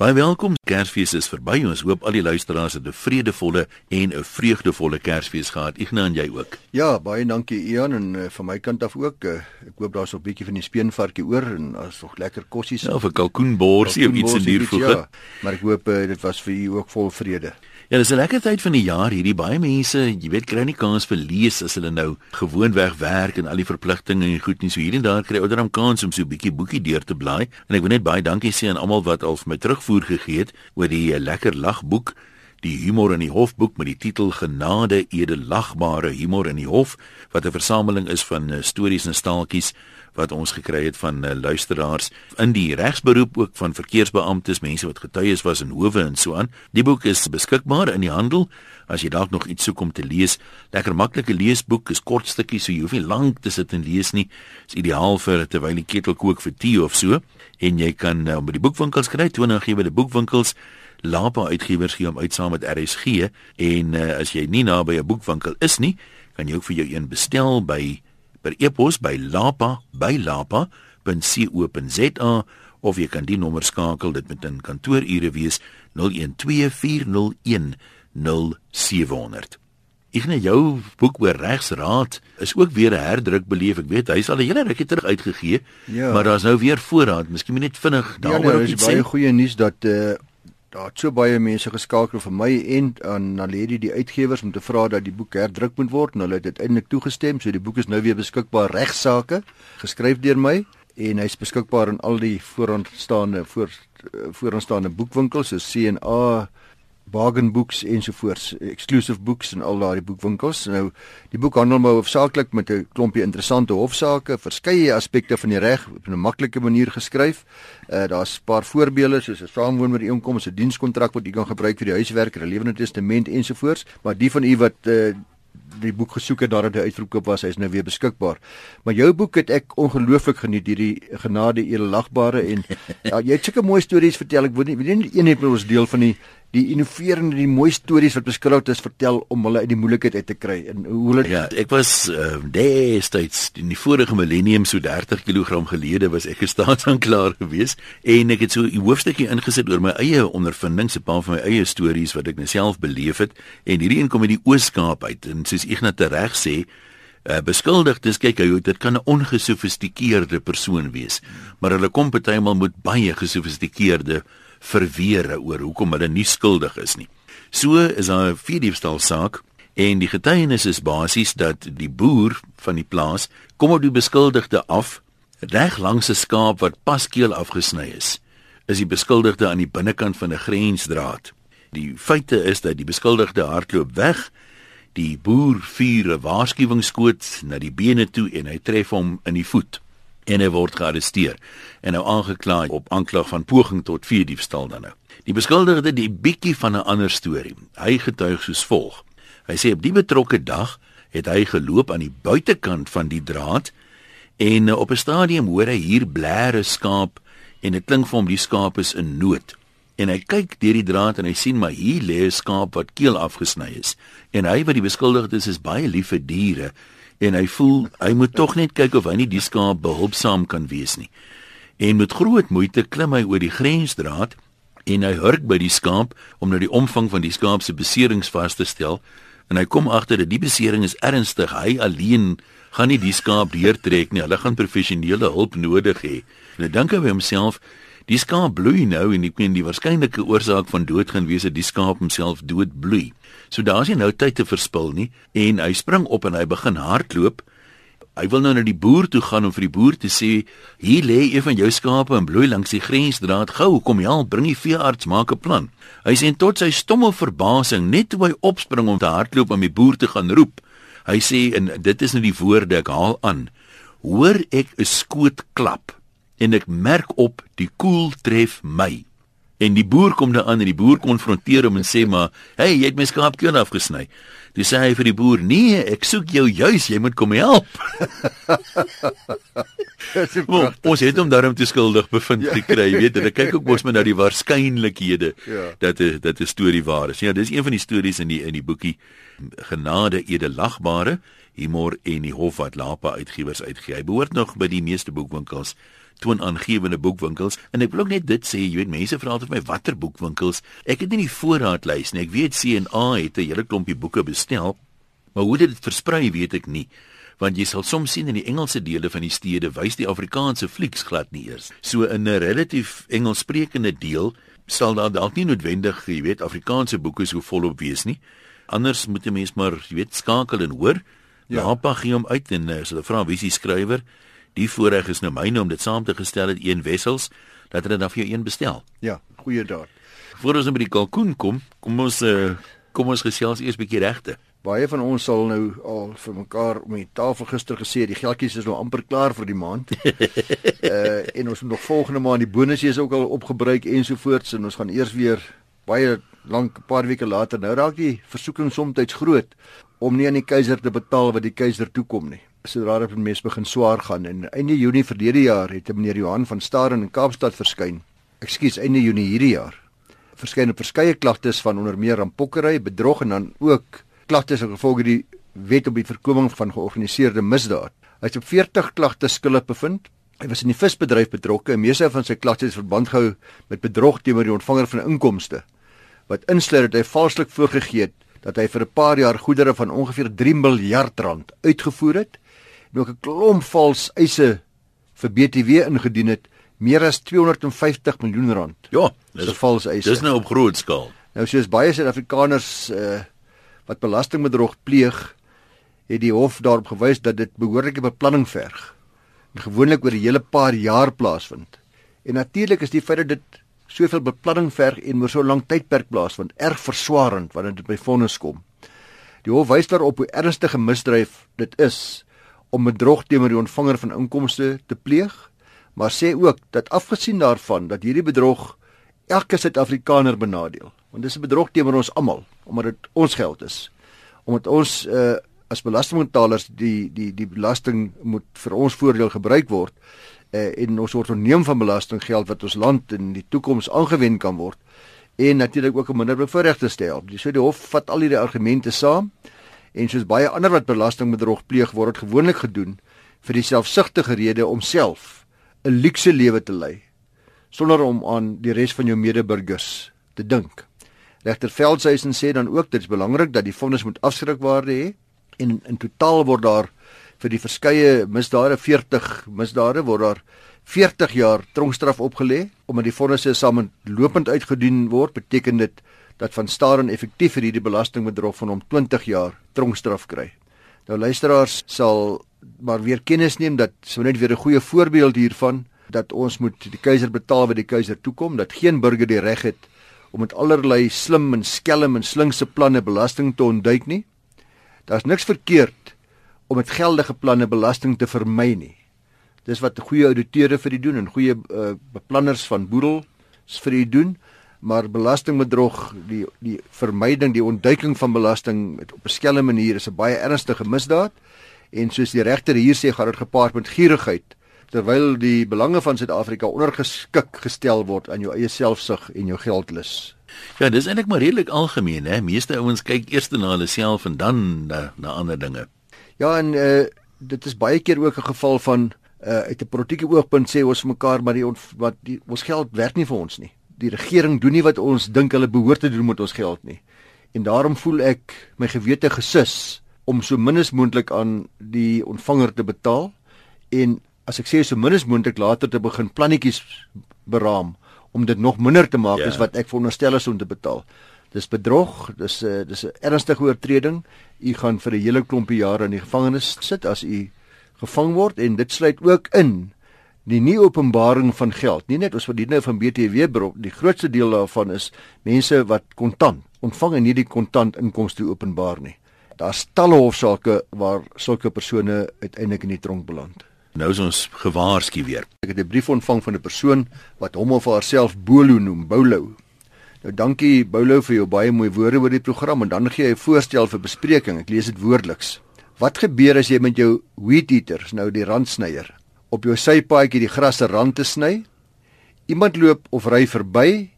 Baie welkom. Kersfees is verby. Ons hoop al die luisteraars het 'n vredevolle en 'n vreugdevolle Kersfees gehad. Ignas en jy ook. Ja, baie dankie Ian en uh, van my kant af ook. Uh, ek hoop daar's nog 'n bietjie van die speenvarkie oor en daar's nog lekker kossies. Ja, 'n kalkoenborsie of iets in die voege. Ja, maar ek hoop uh, dit was vir u ook vol vrede. Ja, dis 'n lekker tyd van die jaar hierdie. Baie mense, jy weet, kry nie kans vir lees as hulle nou gewoonweg werk en al die verpligtinge en goed nie. So hier en daar kry ouers dan kans om so 'n bietjie boekie deur te blaai. En ek wil net baie dankie sê aan almal wat al vir my terugvoer gegee het oor die lekker lagboek die humor in die hofboek met die titel Genade edelagbare humor in die hof wat 'n versameling is van uh, stories en staaltjies wat ons gekry het van uh, luisteraars in die regsberoep ook van verkeersbeamptes, mense wat getuies was in howe en so aan. Die boek is beskikbaar in die handel as jy dalk nog iets soek om te lees. Lekker maklike leesboek, is kort stukkies so jy hoef nie lank te sit en lees nie. Is ideaal vir terwyl jy ketel kook vir tee of so en jy kan uh, by die boekwinkels kry, 20 gee by die boekwinkels. Lapa uitgewers gee hom uit saam met RSG en uh, as jy nie naby 'n boekwinkel is nie, kan jy ook vir jou een bestel by per e-pos by lapa@lapa.co.za of jy kan die nommer skakel dit met 'n kantoorure wees 0124010700. Ek net jou boek oor regsraad is ook weer 'n herdruk beleef. Ek weet hy's al 'n hele rukkie terug uitgegee, ja. maar daar's nou weer voorraad. Miskien moet net vinnig daaroor ja, nee, iets sê. Baie goeie nuus dat uh daar het so baie mense geskakel vir my en aan Naledi die uitgewers om te vra dat die boek herdruk moet word. En hulle het uiteindelik toegestem so die boek is nou weer beskikbaar regsaake geskryf deur my. En hy's beskikbaar in al die vooraanstaande voor vooraanstaande boekwinkels so C&A bargain books ensovoorts exclusive books en al daardie boekwinkels. Nou die boek handel maar hoofsaaklik met 'n klompie interessante hofsaake, verskeie aspekte van die reg op 'n maklike manier geskryf. Uh daar's 'n paar voorbeelde soos 'n saamwoonmooreenkoms, 'n dienskontrak wat jy kan gebruik vir die huiswerk, 'n lewende testament ensovoorts. Maar die van u wat uh die boek gesoek het nadat hy uitverkoop was, hy's nou weer beskikbaar. Maar jou boek het ek ongelooflik geniet, hierdie genade edelagbare en ja, jy het sulke mooi stories vertel. Ek wil nie, wil nie een net met ons deel van die die innoverende die mooi stories wat beskryf is vertel om hulle uit die moeilikheid uit te kry en hoe hulle Ja, ek was uh, destyds in die vorige millennium so 30 kg gelede was ek gestaatsaanklaer geweest en ek het so 'n hoofstukkie ingesit oor my eie ondervindings, 'n paar van my eie stories wat ek myself beleef het. En hierdie een kom uit die Oos-Kaap uit en soos Ignas reg sê Uh, beskuldigdes kyk hy dit kan 'n ongesofistikeerde persoon wees maar hulle kom partymal met baie gesofistikeerde verweer oor hoekom hulle nie skuldig is nie. So is daar 'n vierdiefstal saak en die getuienis is basies dat die boer van die plaas kom op die beskuldigde af reg langs 'n skaap wat paskeel afgesny is. Is die beskuldigde aan die binnekant van 'n grensdraad. Die feite is dat die beskuldigde hardloop weg. Die boer vuur 'n waarskuwingsskoot na die bene toe en hy tref hom in die voet en hy word gearresteer en nou aangekla op aanklag van poging tot vierdiefstal dan nou. Die beskuldigde 'n bietjie van 'n ander storie. Hy getuig soos volg. Hy sê op die betrokke dag het hy geloop aan die buitekant van die draad en op 'n stadium hoor hy hier blare skaap en dit klink vir hom die skaap is in nood. En hy kyk deur die draad en hy sien maar hier lê 'n skaap wat keel afgesny is. En hy wat die beskuldigde is, is baie lief vir diere en hy voel hy moet tog net kyk of hy nie die skaap behulpsaam kan wees nie. En met groot moeite klim hy oor die grensdraad en hy hurk by die skaap om nou die omvang van die skaap se beserings vas te stel en hy kom agter dat die besering is ernstig. Hy alleen gaan nie die skaap deurtrek nie. Hulle gaan professionele hulp nodig hê. Hy dink hy by homself Die skaap bloei nou en ek meen die waarskynlike oorsaak van dood gaan wees dat die skaap homself dood bloei. So daar's nie nou tyd te verspil nie en hy spring op en hy begin hardloop. Hy wil nou na die boer toe gaan om vir die boer te sê: "Hier lê een van jou skape en bloei langs die grensdraad. Gou, kom help, bring die veearts, maak 'n plan." Hy sê tot sy stomme verbasing, net toe hy opspring om te hardloop om die boer te gaan roep. Hy sê en dit is nou die woorde ek haal aan. Hoor ek 'n skoot klap en ek merk op die koel tref my. En die boer kom daar aan en die boer konfronteer hom en sê maar, "Hey, jy het my skaapkeel afgesny." Dis sê hy vir die boer, "Nee, ek soek jou juis, jy moet kom help." well, ons het hom daarom te skuldig bevind ja. gekry, weet jy. Ek kyk ook mos met nou die waarskynlikhede ja. dat dit dat 'n storie waar is. Ja, dis een van die stories in die in die boekie Genade edelagbare humor en die hof wat Lapa uitgewers uitgee. Hy behoort nog by die meeste boekwinkels toonaangewende boekwinkels en ek wil ook net dit sê, jy weet mense vra altyd vir my watter boekwinkels. Ek het nie die voorraadlys nie. Ek weet CNA het 'n hele klompie boeke bestel, maar hoe dit versprei weet ek nie want jy sal soms sien in die Engelse dele van die stede wys die Afrikaanse flieks glad nie eers. So in 'n relatief Engelssprekende deel sal daar dalk nie noodwendig, jy weet, Afrikaanse boeke so volop wees nie. Anders moet 'n mens maar, jy weet, skakel en hoor. Ja, Lapa gee hom uit en uh, as hulle vra wie is die skrywer, die voorreg is nou myne om dit saam te gestel het een wessels dat hulle dan vir jou een bestel. Ja, goeie daad. Voordat ons by die kalkoen kom, kom ons uh, kom ons gesels eers 'n bietjie regte. Baie van ons sal nou al vir mekaar om die tafel gister gesê die geldjies is nou amper klaar vir die maand. uh en ons moet nog volgende maand die bonusse is ook al opgebruik ensovoorts en ons gaan eers weer baie lank 'n paar weke later nou raak die versoeking soms groot om nie aan die keiser te betaal wat die keiser toekom nie. Sodra dit mes begin swaar gaan en einde Junie verlede jaar het meneer Johan van Staden in Kaapstad verskyn. Ekskuus, einde Junie hierdie jaar. Verskyn op verskeie klagtes van onder meer rampokkery, bedrog en dan ook klagtes as gevolg die wet op die voorkoming van georganiseerde misdaad. Hy het op 40 klagtes skuldig bevind. Hy was in die visbedryf betrokke en meeste van sy klagtes verband gehou met bedrog teenoor die ontvanger van inkomste wat insluit dat hy valslik voorgegee het dat hy vir 'n paar jaar goedere van ongeveer 3 miljard rand uitgevoer het en ook 'n klomp vals eise vir BTW ingedien het meer as 250 miljoen rand. Ja, dis vals eise. Dis nou op groot skaal. Nou soos baie Suid-Afrikaners uh wat belastingbedrog pleeg, het die hof daarop gewys dat dit behoorlike beplanning verg en gewoonlik oor 'n hele paar jaar plaasvind. En natuurlik is die feit dat dit soveel beplanning verg en oor so 'n lang tydperk plaasvind erg verswaarend wanneer dit by vonnis kom. Die hof wys daarop hoe ernstige misdryf dit is om bedrog teenoor die ontvanger van inkomste te pleeg, maar sê ook dat afgesien daarvan dat hierdie bedrog elke Suid-Afrikaner benadeel, want dis 'n bedrog teenoor ons almal omdat dit ons geld is. Omdat ons uh as belastingbetalers die die die belasting moet vir ons voordeel gebruik word uh en ons word onneem van belastinggeld wat ons land in die toekoms aangewend kan word en natuurlik ook om minder bevoorregte stel. So die hof vat al hierdie argumente saam en soos baie ander wat belastingbedrog pleeg word dit gewoonlik gedoen vir die selfsugtige rede om self 'n luukse lewe te lei sonder om aan die res van jou medeburgers te dink. Regter Veldhuisen sê dan ook dit is belangrik dat die vonnis moet afskrikwaarde hê en in totaal word daar vir die verskeie misdade 40 misdade word daar 40 jaar tronkstraf opgelê omdat die vonnisse saamlopend uitgedien word beteken dit dat van Staden effektief vir hierdie belastingbedrog van hom 20 jaar tronkstraf kry. Nou luisteraars sal maar weer kennis neem dat so net weer 'n goeie voorbeeld hiervan dat ons moet die keiser betaal wat die keiser toekom dat geen burger die reg het om met allerlei slim en skelm en slinkse planne belasting te ontduik nie. Daar's niks verkeerd om met geldige planne belasting te vermy nie. Dis wat goeie ouditeure vir u doen en goeie uh, beplanners van boedel vir u doen, maar belastingbedrog, die die vermyding, die ontduiking van belasting met op 'n skelm manier is 'n baie ernstige misdaad en soos die regter hier sê, gaan dit gepaard met gierigheid terwyl die belange van Suid-Afrika ondergeskik gestel word aan jou eie selfsug en jou geldlus. Ja, dis eintlik maar redelik algemeen, hè. Meeste ouens kyk eers na hulle self en dan na, na ander dinge. Ja, en uh dit is baie keer ook 'n geval van uh uit 'n politieke oogpunt sê ons mekaar maar die wat die ons geld werk nie vir ons nie. Die regering doen nie wat ons dink hulle behoort te doen met ons geld nie. En daarom voel ek my gewete gesus om so min as moontlik aan die ontvanger te betaal en as ek sê so min as moontlik later te begin plannetjies beraam om dit nog minder te maak yeah. as ja. wat ek veronderstel is om te betaal. Dis bedrog, dis 'n uh, dis 'n ernstige oortreding. U gaan vir 'n hele klompie jare in die gevangenis sit as u gevang word en dit sluit ook in die nie openbaring van geld. Nie net ons verdien nou van BTW beroep, die grootste deel daarvan is mense wat kontant ontvang en nie die kontant inkomste openbaar nie. Daar's talle hofsaake waar sulke persone uiteindelik in die tronk beland. Nou is ons gewaarsku weer. Ek het 'n brief ontvang van 'n persoon wat hom of haarself Bolo noem, Boulo. Nou dankie Boulo vir jou baie mooi woorde oor die program en dan gee hy 'n voorstel vir bespreking. Ek lees dit woordeliks. Wat gebeur as jy met jou weed eaters, nou die randsnyer, op jou sypaadjie die grasse rand te sny? Iemand loop of ry verby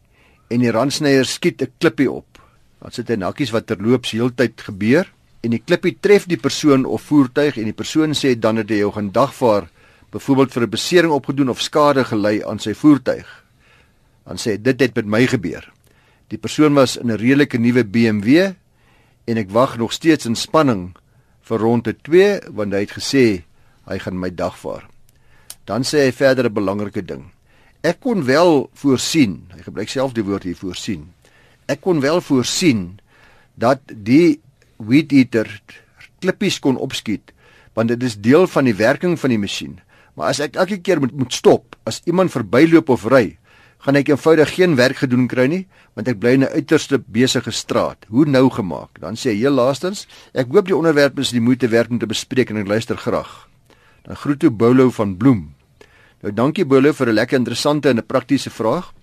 en die randsnyer skiet 'n klippie op. Dan sit hy nakkies wat terloops heeltyd gebeur en die klippie tref die persoon of voertuig en die persoon sê dan dat hy jou gaan dagvaar byvoorbeeld vir 'n besering opgedoen of skade gelei aan sy voertuig. Dan sê dit het met my gebeur. Die persoon was in 'n redelike nuwe BMW en ek wag nog steeds in spanning vir ronde 2 want hy het gesê hy gaan my dagvaar. Dan sê hy verder 'n belangrike ding. Ek kon wel voorsien, hy gebruik self die woord hier voorsien. Ek kon wel voorsien dat die weed eater klippies kon opskiet want dit is deel van die werking van die masjien. Maar as ek elke keer moet moet stop as iemand verbyloop of ry, gaan ek eenvoudig geen werk gedoen kry nie want ek bly in 'n uiterste besige straat. Hoe nou gemaak? Dan sê hy heel laastens, ek hoop die onderwerp is die moeite werd om te bespreek en ek luister graag. Dan groet toe Boulo van Bloem. Nou dankie Boulo vir 'n lekker interessante en 'n praktiese vraag.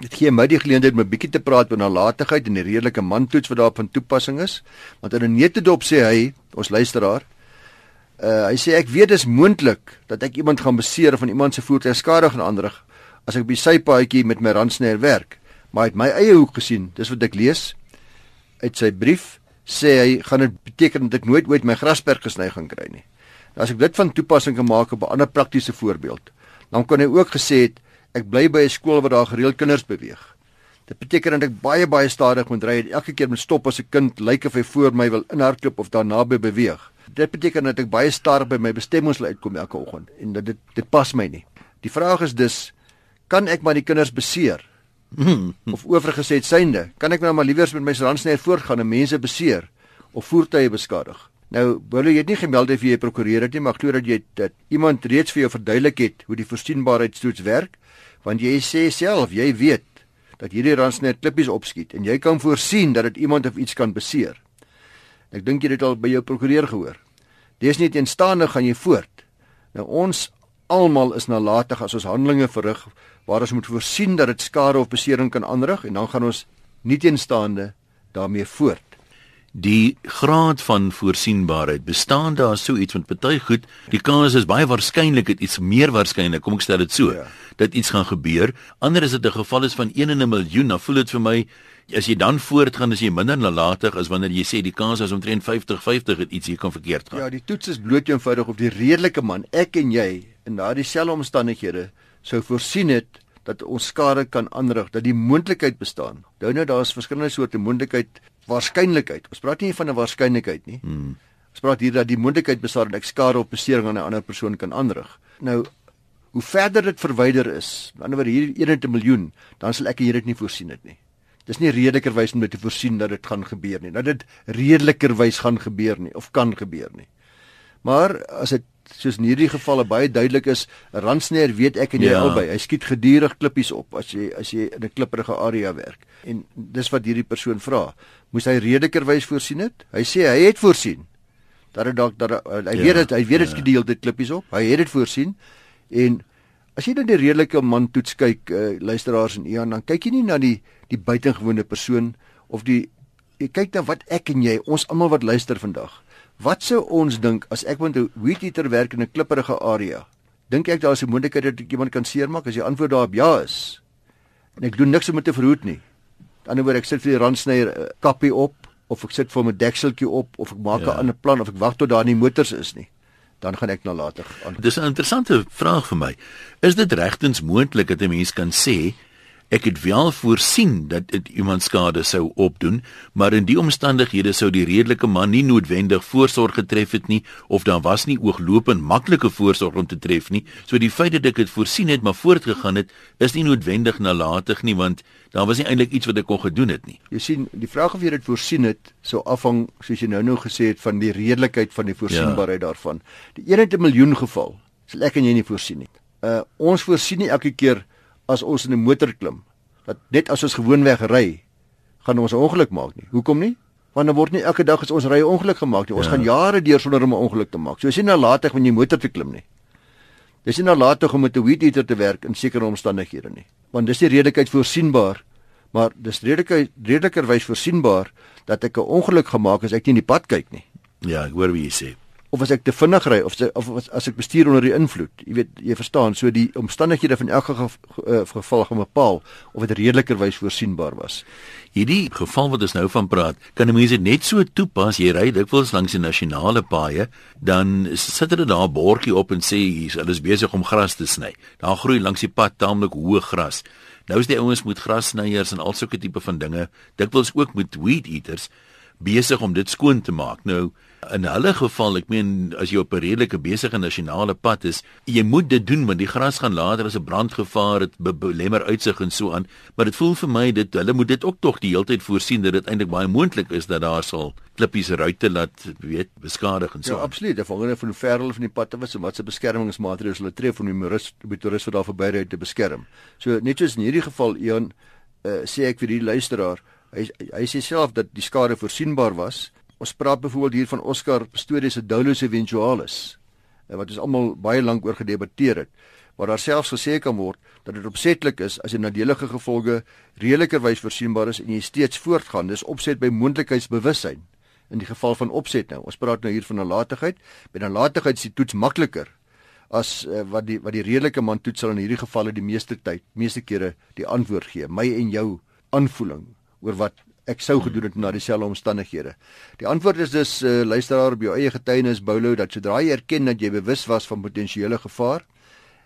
Dit gee my die geleentheid om 'n bietjie te praat oor nalatigheid en die redelike mantoets wat daar van toepassing is. Want in 'n netedop sê hy, ons luisteraar, uh, hy sê ek weet dis moontlik dat ek iemand gaan beseer van iemand se voertuig skade gaan aanrig as ek op die sypaadjie met my randsneer werk. Maar uit my eie hoek gesien, dis wat ek lees uit sy brief, sê hy gaan dit beteken dat ek nooit ooit my grasperk gesny gaan kry nie. Nou as ek dit van toepassing kan maak op 'n ander praktiese voorbeeld, dan kon hy ook gesê het ek bly by 'n skool waar daar gereeld kinders beweeg. Dit beteken dat ek baie baie stadig moet ry en elke keer moet stop as 'n kind lyk of hy voor my wil inhardloop of daar naby beweeg. Dit beteken dat ek baie stadig by my bestemming sal uitkom elke oggend en dat dit dit pas my nie. Die vraag is dus kan ek maar die kinders beseer? of oorgesê synde, kan ek nou maar liewers met my randsneer voortgaan en mense beseer of voertuie beskadig? Nou, Bolle, jy het nie gemeld of jy prokureer het nie, maar glo dat jy dat iemand reeds vir jou verduidelik het hoe die voorsienbaarheidstoets werk, want jy sê self jy weet dat hierdie ransnet klippies opskiet en jy kan voorsien dat dit iemand of iets kan beseer. Ek dink jy het dit al by jou prokureur gehoor. Dis nie teenstaande gaan jy voort. Nou ons almal is nalatig as ons handelinge verrig waar ons moet voorsien dat dit skade of besering kan aanrig en dan gaan ons nie teenstaande daarmee voort die graad van voorsienbaarheid bestaan daar so iets want baie goed die kans is baie waarskynlik dit iets meer waarskynlik kom ek stel dit so ja. dat iets gaan gebeur ander is dit 'n geval is van 1 in 'n miljoen dan voel dit vir my as jy dan voortgaan as jy minder nalatig is wanneer jy sê die kans is omtrent 50 50 dat iets hier kan verkeerd gaan ja die toets is bloot eenvoudig op die redelike man ek en jy in daardie selfde omstandighede sou voorsien het dat ons skade kan aanrig dat die moontlikheid bestaan. Nou nou daar's verskillende soorte moontlikheid waarskynlikheid. Ons praat nie van 'n waarskynlikheid nie. Hmm. Ons praat hier dat die moontlikheid bestaan dat ek skade op besering aan 'n ander persoon kan aanrig. Nou hoe verder dit verwyder is, aan die ander hier 1 miljoen, dan sal ek hier dit nie voorsien het nie. Dis nie redelikerwys om dit te voorsien dat dit gaan gebeur nie. Dat dit redelikerwys gaan gebeur nie of kan gebeur nie. Maar as dit soos in hierdie gevalle baie duidelik is, 'n randsneer weet ek en jy ja. albei, hy skiet gedurig klippies op as jy as jy in 'n klipprige area werk. En dis wat hierdie persoon vra. Moes hy redelikerwys voorsien het? Hy sê hy het voorsien. Dat hy dalk dat hy ja, weet dit, hy weet dit ja. skiet die hele tyd klippies op. Hy het dit voorsien. En as jy dan die redelike man toets kyk, uh, luisteraars en Ian, dan kyk jy nie na die die buitengewone persoon of die jy kyk dan wat ek en jy, ons almal wat luister vandag. Wat sou ons dink as ek moet 'n weed eater werk in 'n klipprige area? Dink ek daar is 'n moontlikheid dat ek iemand kan seermaak as die antwoord daarop ja is? En ek doen niks om dit te verhoed nie. Aan die ander wyse ek sit vir die randsnyer uh, kappie op of ek sit vir my dekseltjie op of ek maak 'n ja. ander plan of ek wag tot daar nie motors is nie. Dan gaan ek nalatig aan. Dis 'n interessante vraag vir my. Is dit regtens moontlik dat 'n mens kan sê Ek het wel voorsien dat dit iemand skade sou opdoen, maar in die omstandighede sou die redelike man nie noodwendig voorsorg getref het nie of daar was nie ooglopend maklike voorsorg om te tref nie. So die feit dat ek dit voorsien het maar voortgegaan het, is nie noodwendig nalatig nie want daar was nie eintlik iets wat ek kon gedoen het nie. Jy sien, die vraag of jy dit voorsien het, sou afhang soos jy nou-nou gesê het van die redelikheid van die voorsienbaarheid ja. daarvan. Die 1 in 'n miljoen geval sal ek en jy nie voorsien nie. Uh ons voorsien nie elke keer as ons in 'n motor klim dat net as ons gewoonweg ry gaan ons 'n ongeluk maak nie. Hoekom nie? Want dan word nie elke dag as ons ry 'n ongeluk gemaak nie. Ons ja. gaan jare deur sonder om 'n ongeluk te maak. So is nie nalatig wanneer jy motor te klim nie. Dis nie nalatig om met 'n weed eater te werk in sekere omstandighede nie. Want dis die redelikheid voorsienbaar, maar dis redelikheid redelikerwys voorsienbaar dat ek 'n ongeluk gemaak as ek nie in die pad kyk nie. Ja, ek hoor wie jy sê. Of as ek te vinnig ry of, of as ek bestuur onder die invloed. Jy weet, jy verstaan, so die omstandighede van elke geval, geval gaan bepaal of dit redelikerwys voorsienbaar was. Hierdie geval wat ons nou van praat, kan 'n mens dit net so toepas. Jy ry dikwels langs die nasionale paaie, dan sit hulle daar 'n bordjie op en sê hier's hulle is besig om gras te sny. Daar groei langs die pad taamlik hoë gras. Nou is die ouens met grassnyers en al sulke tipe van dinge, dikwels ook met weed eaters besig om dit skoon te maak. Nou in hulle geval, ek meen as jy op 'n redelike besige nasionale pad is, jy moet dit doen want die gras gaan later as 'n brandgevaar, dit belemmer uitsig en so aan, maar dit voel vir my dit hulle moet dit ook tog die hele tyd voorsien dat dit eintlik baie moontlik is dat daar sal klippies ruitte laat weet beskadig en so. Ja, absoluut. Afhangende van hoe ver hulle van die pad af is en wat se beskermingsmaatreëls hulle tref om die toerist, die toerist wat daar verbyry te beskerm. So net soos in hierdie geval, Ian, uh, sê ek vir die luisteraar, hy hy sê self dat die skade voorsienbaar was. Ons praat byvoorbeeld hier van Oscar Pistorius se Dolus Eventualis eh, wat ons almal baie lank oor gedebatteer het waar daar selfs gesê kan word dat dit opsetlik is as 'n nadelige gevolge redelikerwys voorsienbaar is en jy steeds voortgaan. Dis opset by moontlikheidsbewussyn in die geval van opset nou. Ons praat nou hier van nalatigheid by nalatigheid is die toets makliker as uh, wat die wat die redelike man toets sal in hierdie gevalle die meeste tyd meeste kere die antwoord gee. My en jou aanvoeling oor wat ek sou gedoen het na dieselfde omstandighede. Die antwoord is dus uh, luisteraar op jou eie getuienis Boulo dat sodra jy erken dat jy bewus was van potensiële gevaar,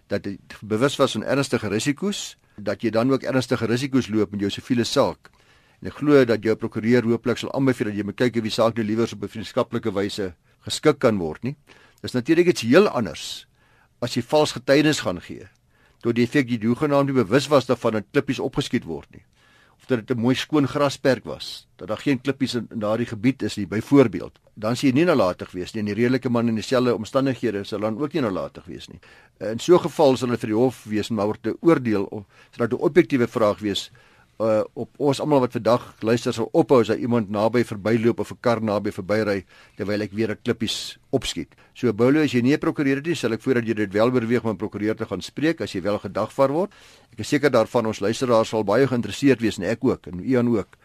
dat jy bewus was van ernstige risiko's, dat jy dan ook ernstige risiko's loop met jou siviele saak. En ek glo dat jou prokureur hooplik sal aanbeveel dat jy moet kyk of die saak nou liewer op 'n vriendskaplike wyse geskik kan word nie. Dis natuurlik iets heel anders as jy vals getuienis gaan gee tot die effek jy hoegenaamd nie bewus was daarvan dat klippies opgeskiet word nie of dat dit 'n mooi skoon grasperk was, dat daar geen klippies in, in daardie gebied is nie byvoorbeeld. Dan sien jy nie nalatig wees nie en die redelike man in dieselfde omstandighede sal dan ook nie nalatig wees nie. In so 'n geval sal hulle vir die hof wees om oor te oordeel of sodat 'n objektiewe vraag wees uh, op ons almal wat vandag luister sal ophou as iemand naby verbyloop of 'n kar naby verbyry terwyl ek weer 'n klippies opskiet. So Boulo as jy nie prokureur het nie, sal ek voordat jy dit wel oorweeg om 'n prokureur te gaan spreek as jy wel gedagvaar word. Ek is seker daarvan ons luisteraars sal baie geïnteresseerd wees en ek ook en Ian ook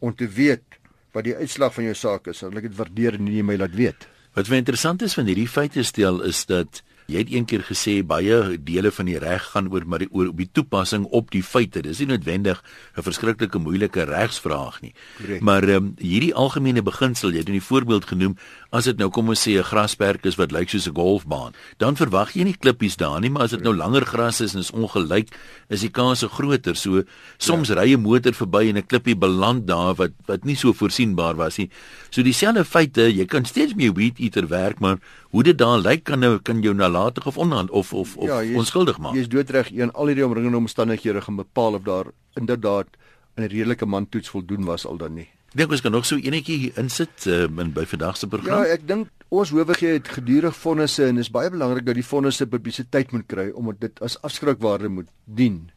om te weet wat die uitslag van jou saak is. Sal ek dit waardeer en nie my laat weet. Wat vir interessant is van hierdie feite stel is dat Jy het eendag gesê baie dele van die reg gaan oor maar die oor op die toepassing op die feite. Dis nie noodwendig 'n verskriklike moeilike regsvraag nie. Correct. Maar ehm um, hierdie algemene beginsel, jy het 'n voorbeeld genoem, as dit nou kom ons sê 'n grasperk is wat lyk soos 'n golfbaan, dan verwag jy nie klippies daar nie, maar as dit nou langer gras is en is ongelyk, is die kans groter. So soms ja. ry 'n motor verby en 'n klippie beland daar wat wat nie so voorsienbaar was nie. So dieselfde feite, jy kan steeds mee weed eater werk, maar hoe dit daar lyk kan nou kan jou nalatig of onhand of of of ja, onskuldig maak. Jy is doodreg, een al hierdie omringende omstandighede gaan bepaal of daar inderdaad 'n redelike man toets voldoen was al dan nie. Ek dink ons kan nog so enetjie insit uh, in by vandag se program. Ja, ek dink ons hoewigheid het gedurig vonnisse en is baie belangrik dat die vonnisse publisiteit moet kry omdat dit as afskrikwaarde moet dien.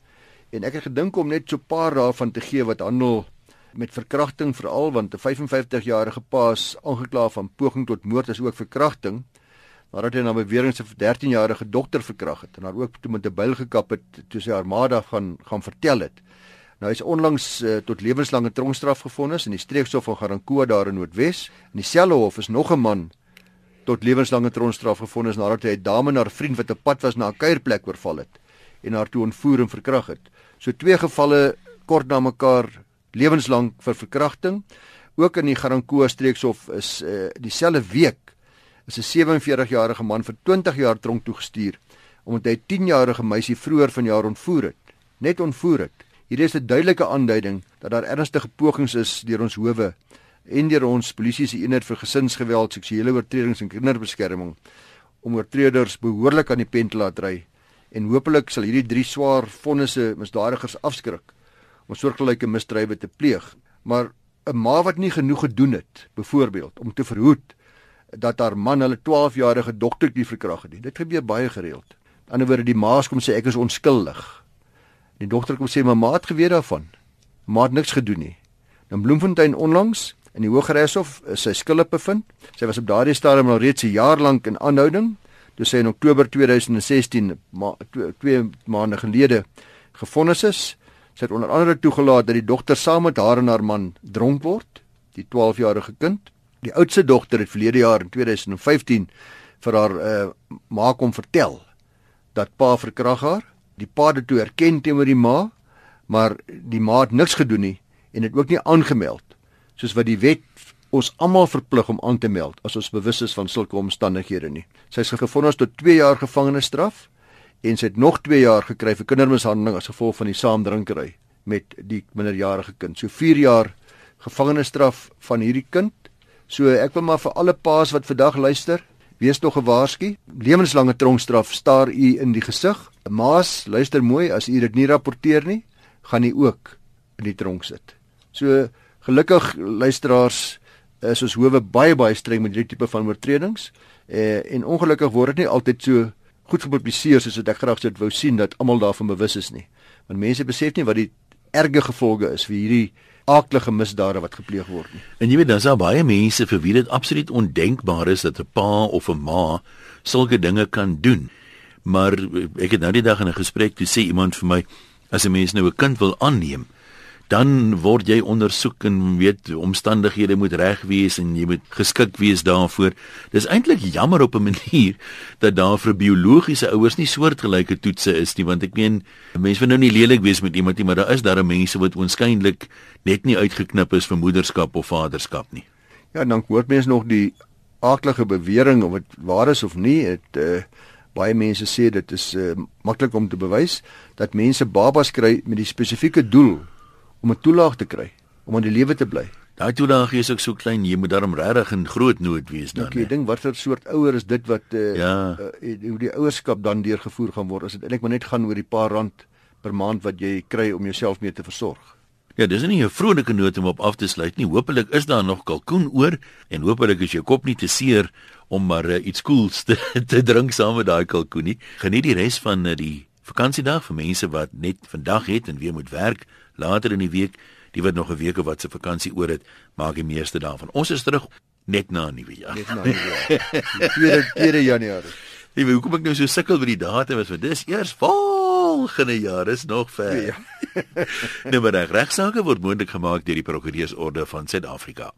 En ek het gedink om net so 'n paar daarvan te gee wat handel met verkrachting veral want 'n 55-jarige pa is aangekla van poging tot moord is ook verkrachting nadat hy na bewering sy 13-jarige dogter verkrag het en haar ook toe met 'n byl gekap het toe sy armada gaan gaan vertel het. Nou hy is onlangs uh, tot lewenslange tronkstraf gevonnis in die streekshof van Garankuwa daar in Noordwes. In dieselfde hof is nog 'n man tot lewenslange tronkstraf gevonnis nadat hy 'n dame na haar vriend wat op pad was na 'n kuierplek oorval het en haar toe ontvoer en verkrag het. So twee gevalle kort na mekaar lewenslang vir verkrachting. Ook in die Garankuwa streekshof is uh, dieselfde week is 'n 47-jarige man vir 20 jaar tronk toegestuur omdat hy 'n 10-jarige meisie vroeër vanjaar ontvoer het. Net ontvoer het. Hier is 'n duidelike aanduiding dat daar ernstige pogings is deur ons howe en deur ons polisie se eenheid vir gesinsgeweld, seksuele oortredings en kinderbeskerming om oortreders behoorlik aan die pen te laat ry en hopelik sal hierdie drie swaar vonnisse misdadigers afskrik om soortgelyke misdrywe te pleeg. Maar 'n ma wat nie genoeg gedoen het, byvoorbeeld om te verhoed dat haar man hulle 12-jarige dogtertjie verkrag het. Dit gebeur baie gereeld. Aan die ander wyse die ma kom sê ek is onskuldig. Die dogter kom sê my ma het geweet daarvan. Ma het niks gedoen nie. In Bloemfontein onlangs in die Hooggeregshof is sy skuldig bevind. Sy was op daardie stadium al reeds 'n jaar lank in aanhouding. Toe sy in Oktober 2016, ma, twee, twee maande gelede, gefonnis is. Sy het onder andere toegelaat dat die dogter saam met haar en haar man dronk word, die 12-jarige kind Die oudste dogter het verlede jaar in 2015 vir haar uh, ma kom vertel dat pa verkrag haar. Die pa het toe erken teenoor die ma, maar die ma het niks gedoen nie en het ook nie aangemeld soos wat die wet ons almal verplig om aan te meld as ons bewus is van sulke omstandighede nie. Sy is gevonnis tot 2 jaar gevangenisstraf en sy het nog 2 jaar gekry vir kindermishandeling as gevolg van die saamdrinkery met die minderjarige kind. So 4 jaar gevangenisstraf van hierdie kind. So ek wil maar vir alle paas wat vandag luister, wees nog gewaarsku. Lewenslange tronkstraf staar u in die gesig. Maas, luister mooi, as u dit nie rapporteer nie, gaan u ook in die tronk sit. So gelukkig luisteraars is ons howe baie baie streng met hierdie tipe van oortredings. Eh en ongelukkig word dit nie altyd so goed gepubliseer soos wat ek graag sou wou sien dat almal daarvan bewus is nie. Want mense besef nie wat die erge gevolge is vir hierdie aaklige misdade wat gepleeg word nie. En jy weet daar's al baie mense vir wie dit absoluut ondenkbaar is dat 'n pa of 'n ma sulke dinge kan doen. Maar ek het nou die dag in 'n gesprek toe sê iemand vir my as 'n mens nou 'n kind wil aanneem, dan word jy ondersoek en weet omstandighede moet reg wees en jy moet geskik wees daarvoor. Dis eintlik jammer op 'n manier dat daar vir biologiese ouers nie soortgelyke toetse is nie want ek meen mense wil nou nie lelik wees met iemand nie, maar daar is daar mense wat waarskynlik net nie uitgeknip is vir moederskap of vaderskap nie. Ja, dan hoor mense nog die aardige bewering of dit waar is of nie. Dit uh, baie mense sê dit is uh, maklik om te bewys dat mense babas kry met die spesifieke doel om 'n toelaag te kry om aan die lewe te bly. Daai toelaag is ook so klein, jy moet daarom regtig in groot nood wees dan. Ek okay, dink watter soort ouer is dit wat uh, ja. uh, hoe die ouerskap dan deurgevoer gaan word. As dit eintlik maar net gaan oor die paar rand per maand wat jy kry om jouself mee te versorg. Ja, dis nie 'n vrolike noot om op af te sluit nie. Hoopelik is daar nog kalkoen oor en hoopelik is jou kop nie te seer om maar uh, iets koels te, te drink saam met daai kalkoen nie. Geniet die res van uh, die vakansiedag vir mense wat net vandag het en weer moet werk later in die week, die wat nog 'n week of wat se vakansie oor het, maak die meeste daarvan. Ons is terug net na nuwe jaar. Net na nuwe jaar. 2 2 Januarie. Weet hoekom ek nou so sukkel met die datum is, want dis eers volgende jaar is nog ver. Ja. nou maar regsaake word moontlik gemaak deur die prokureursorde van Suid-Afrika.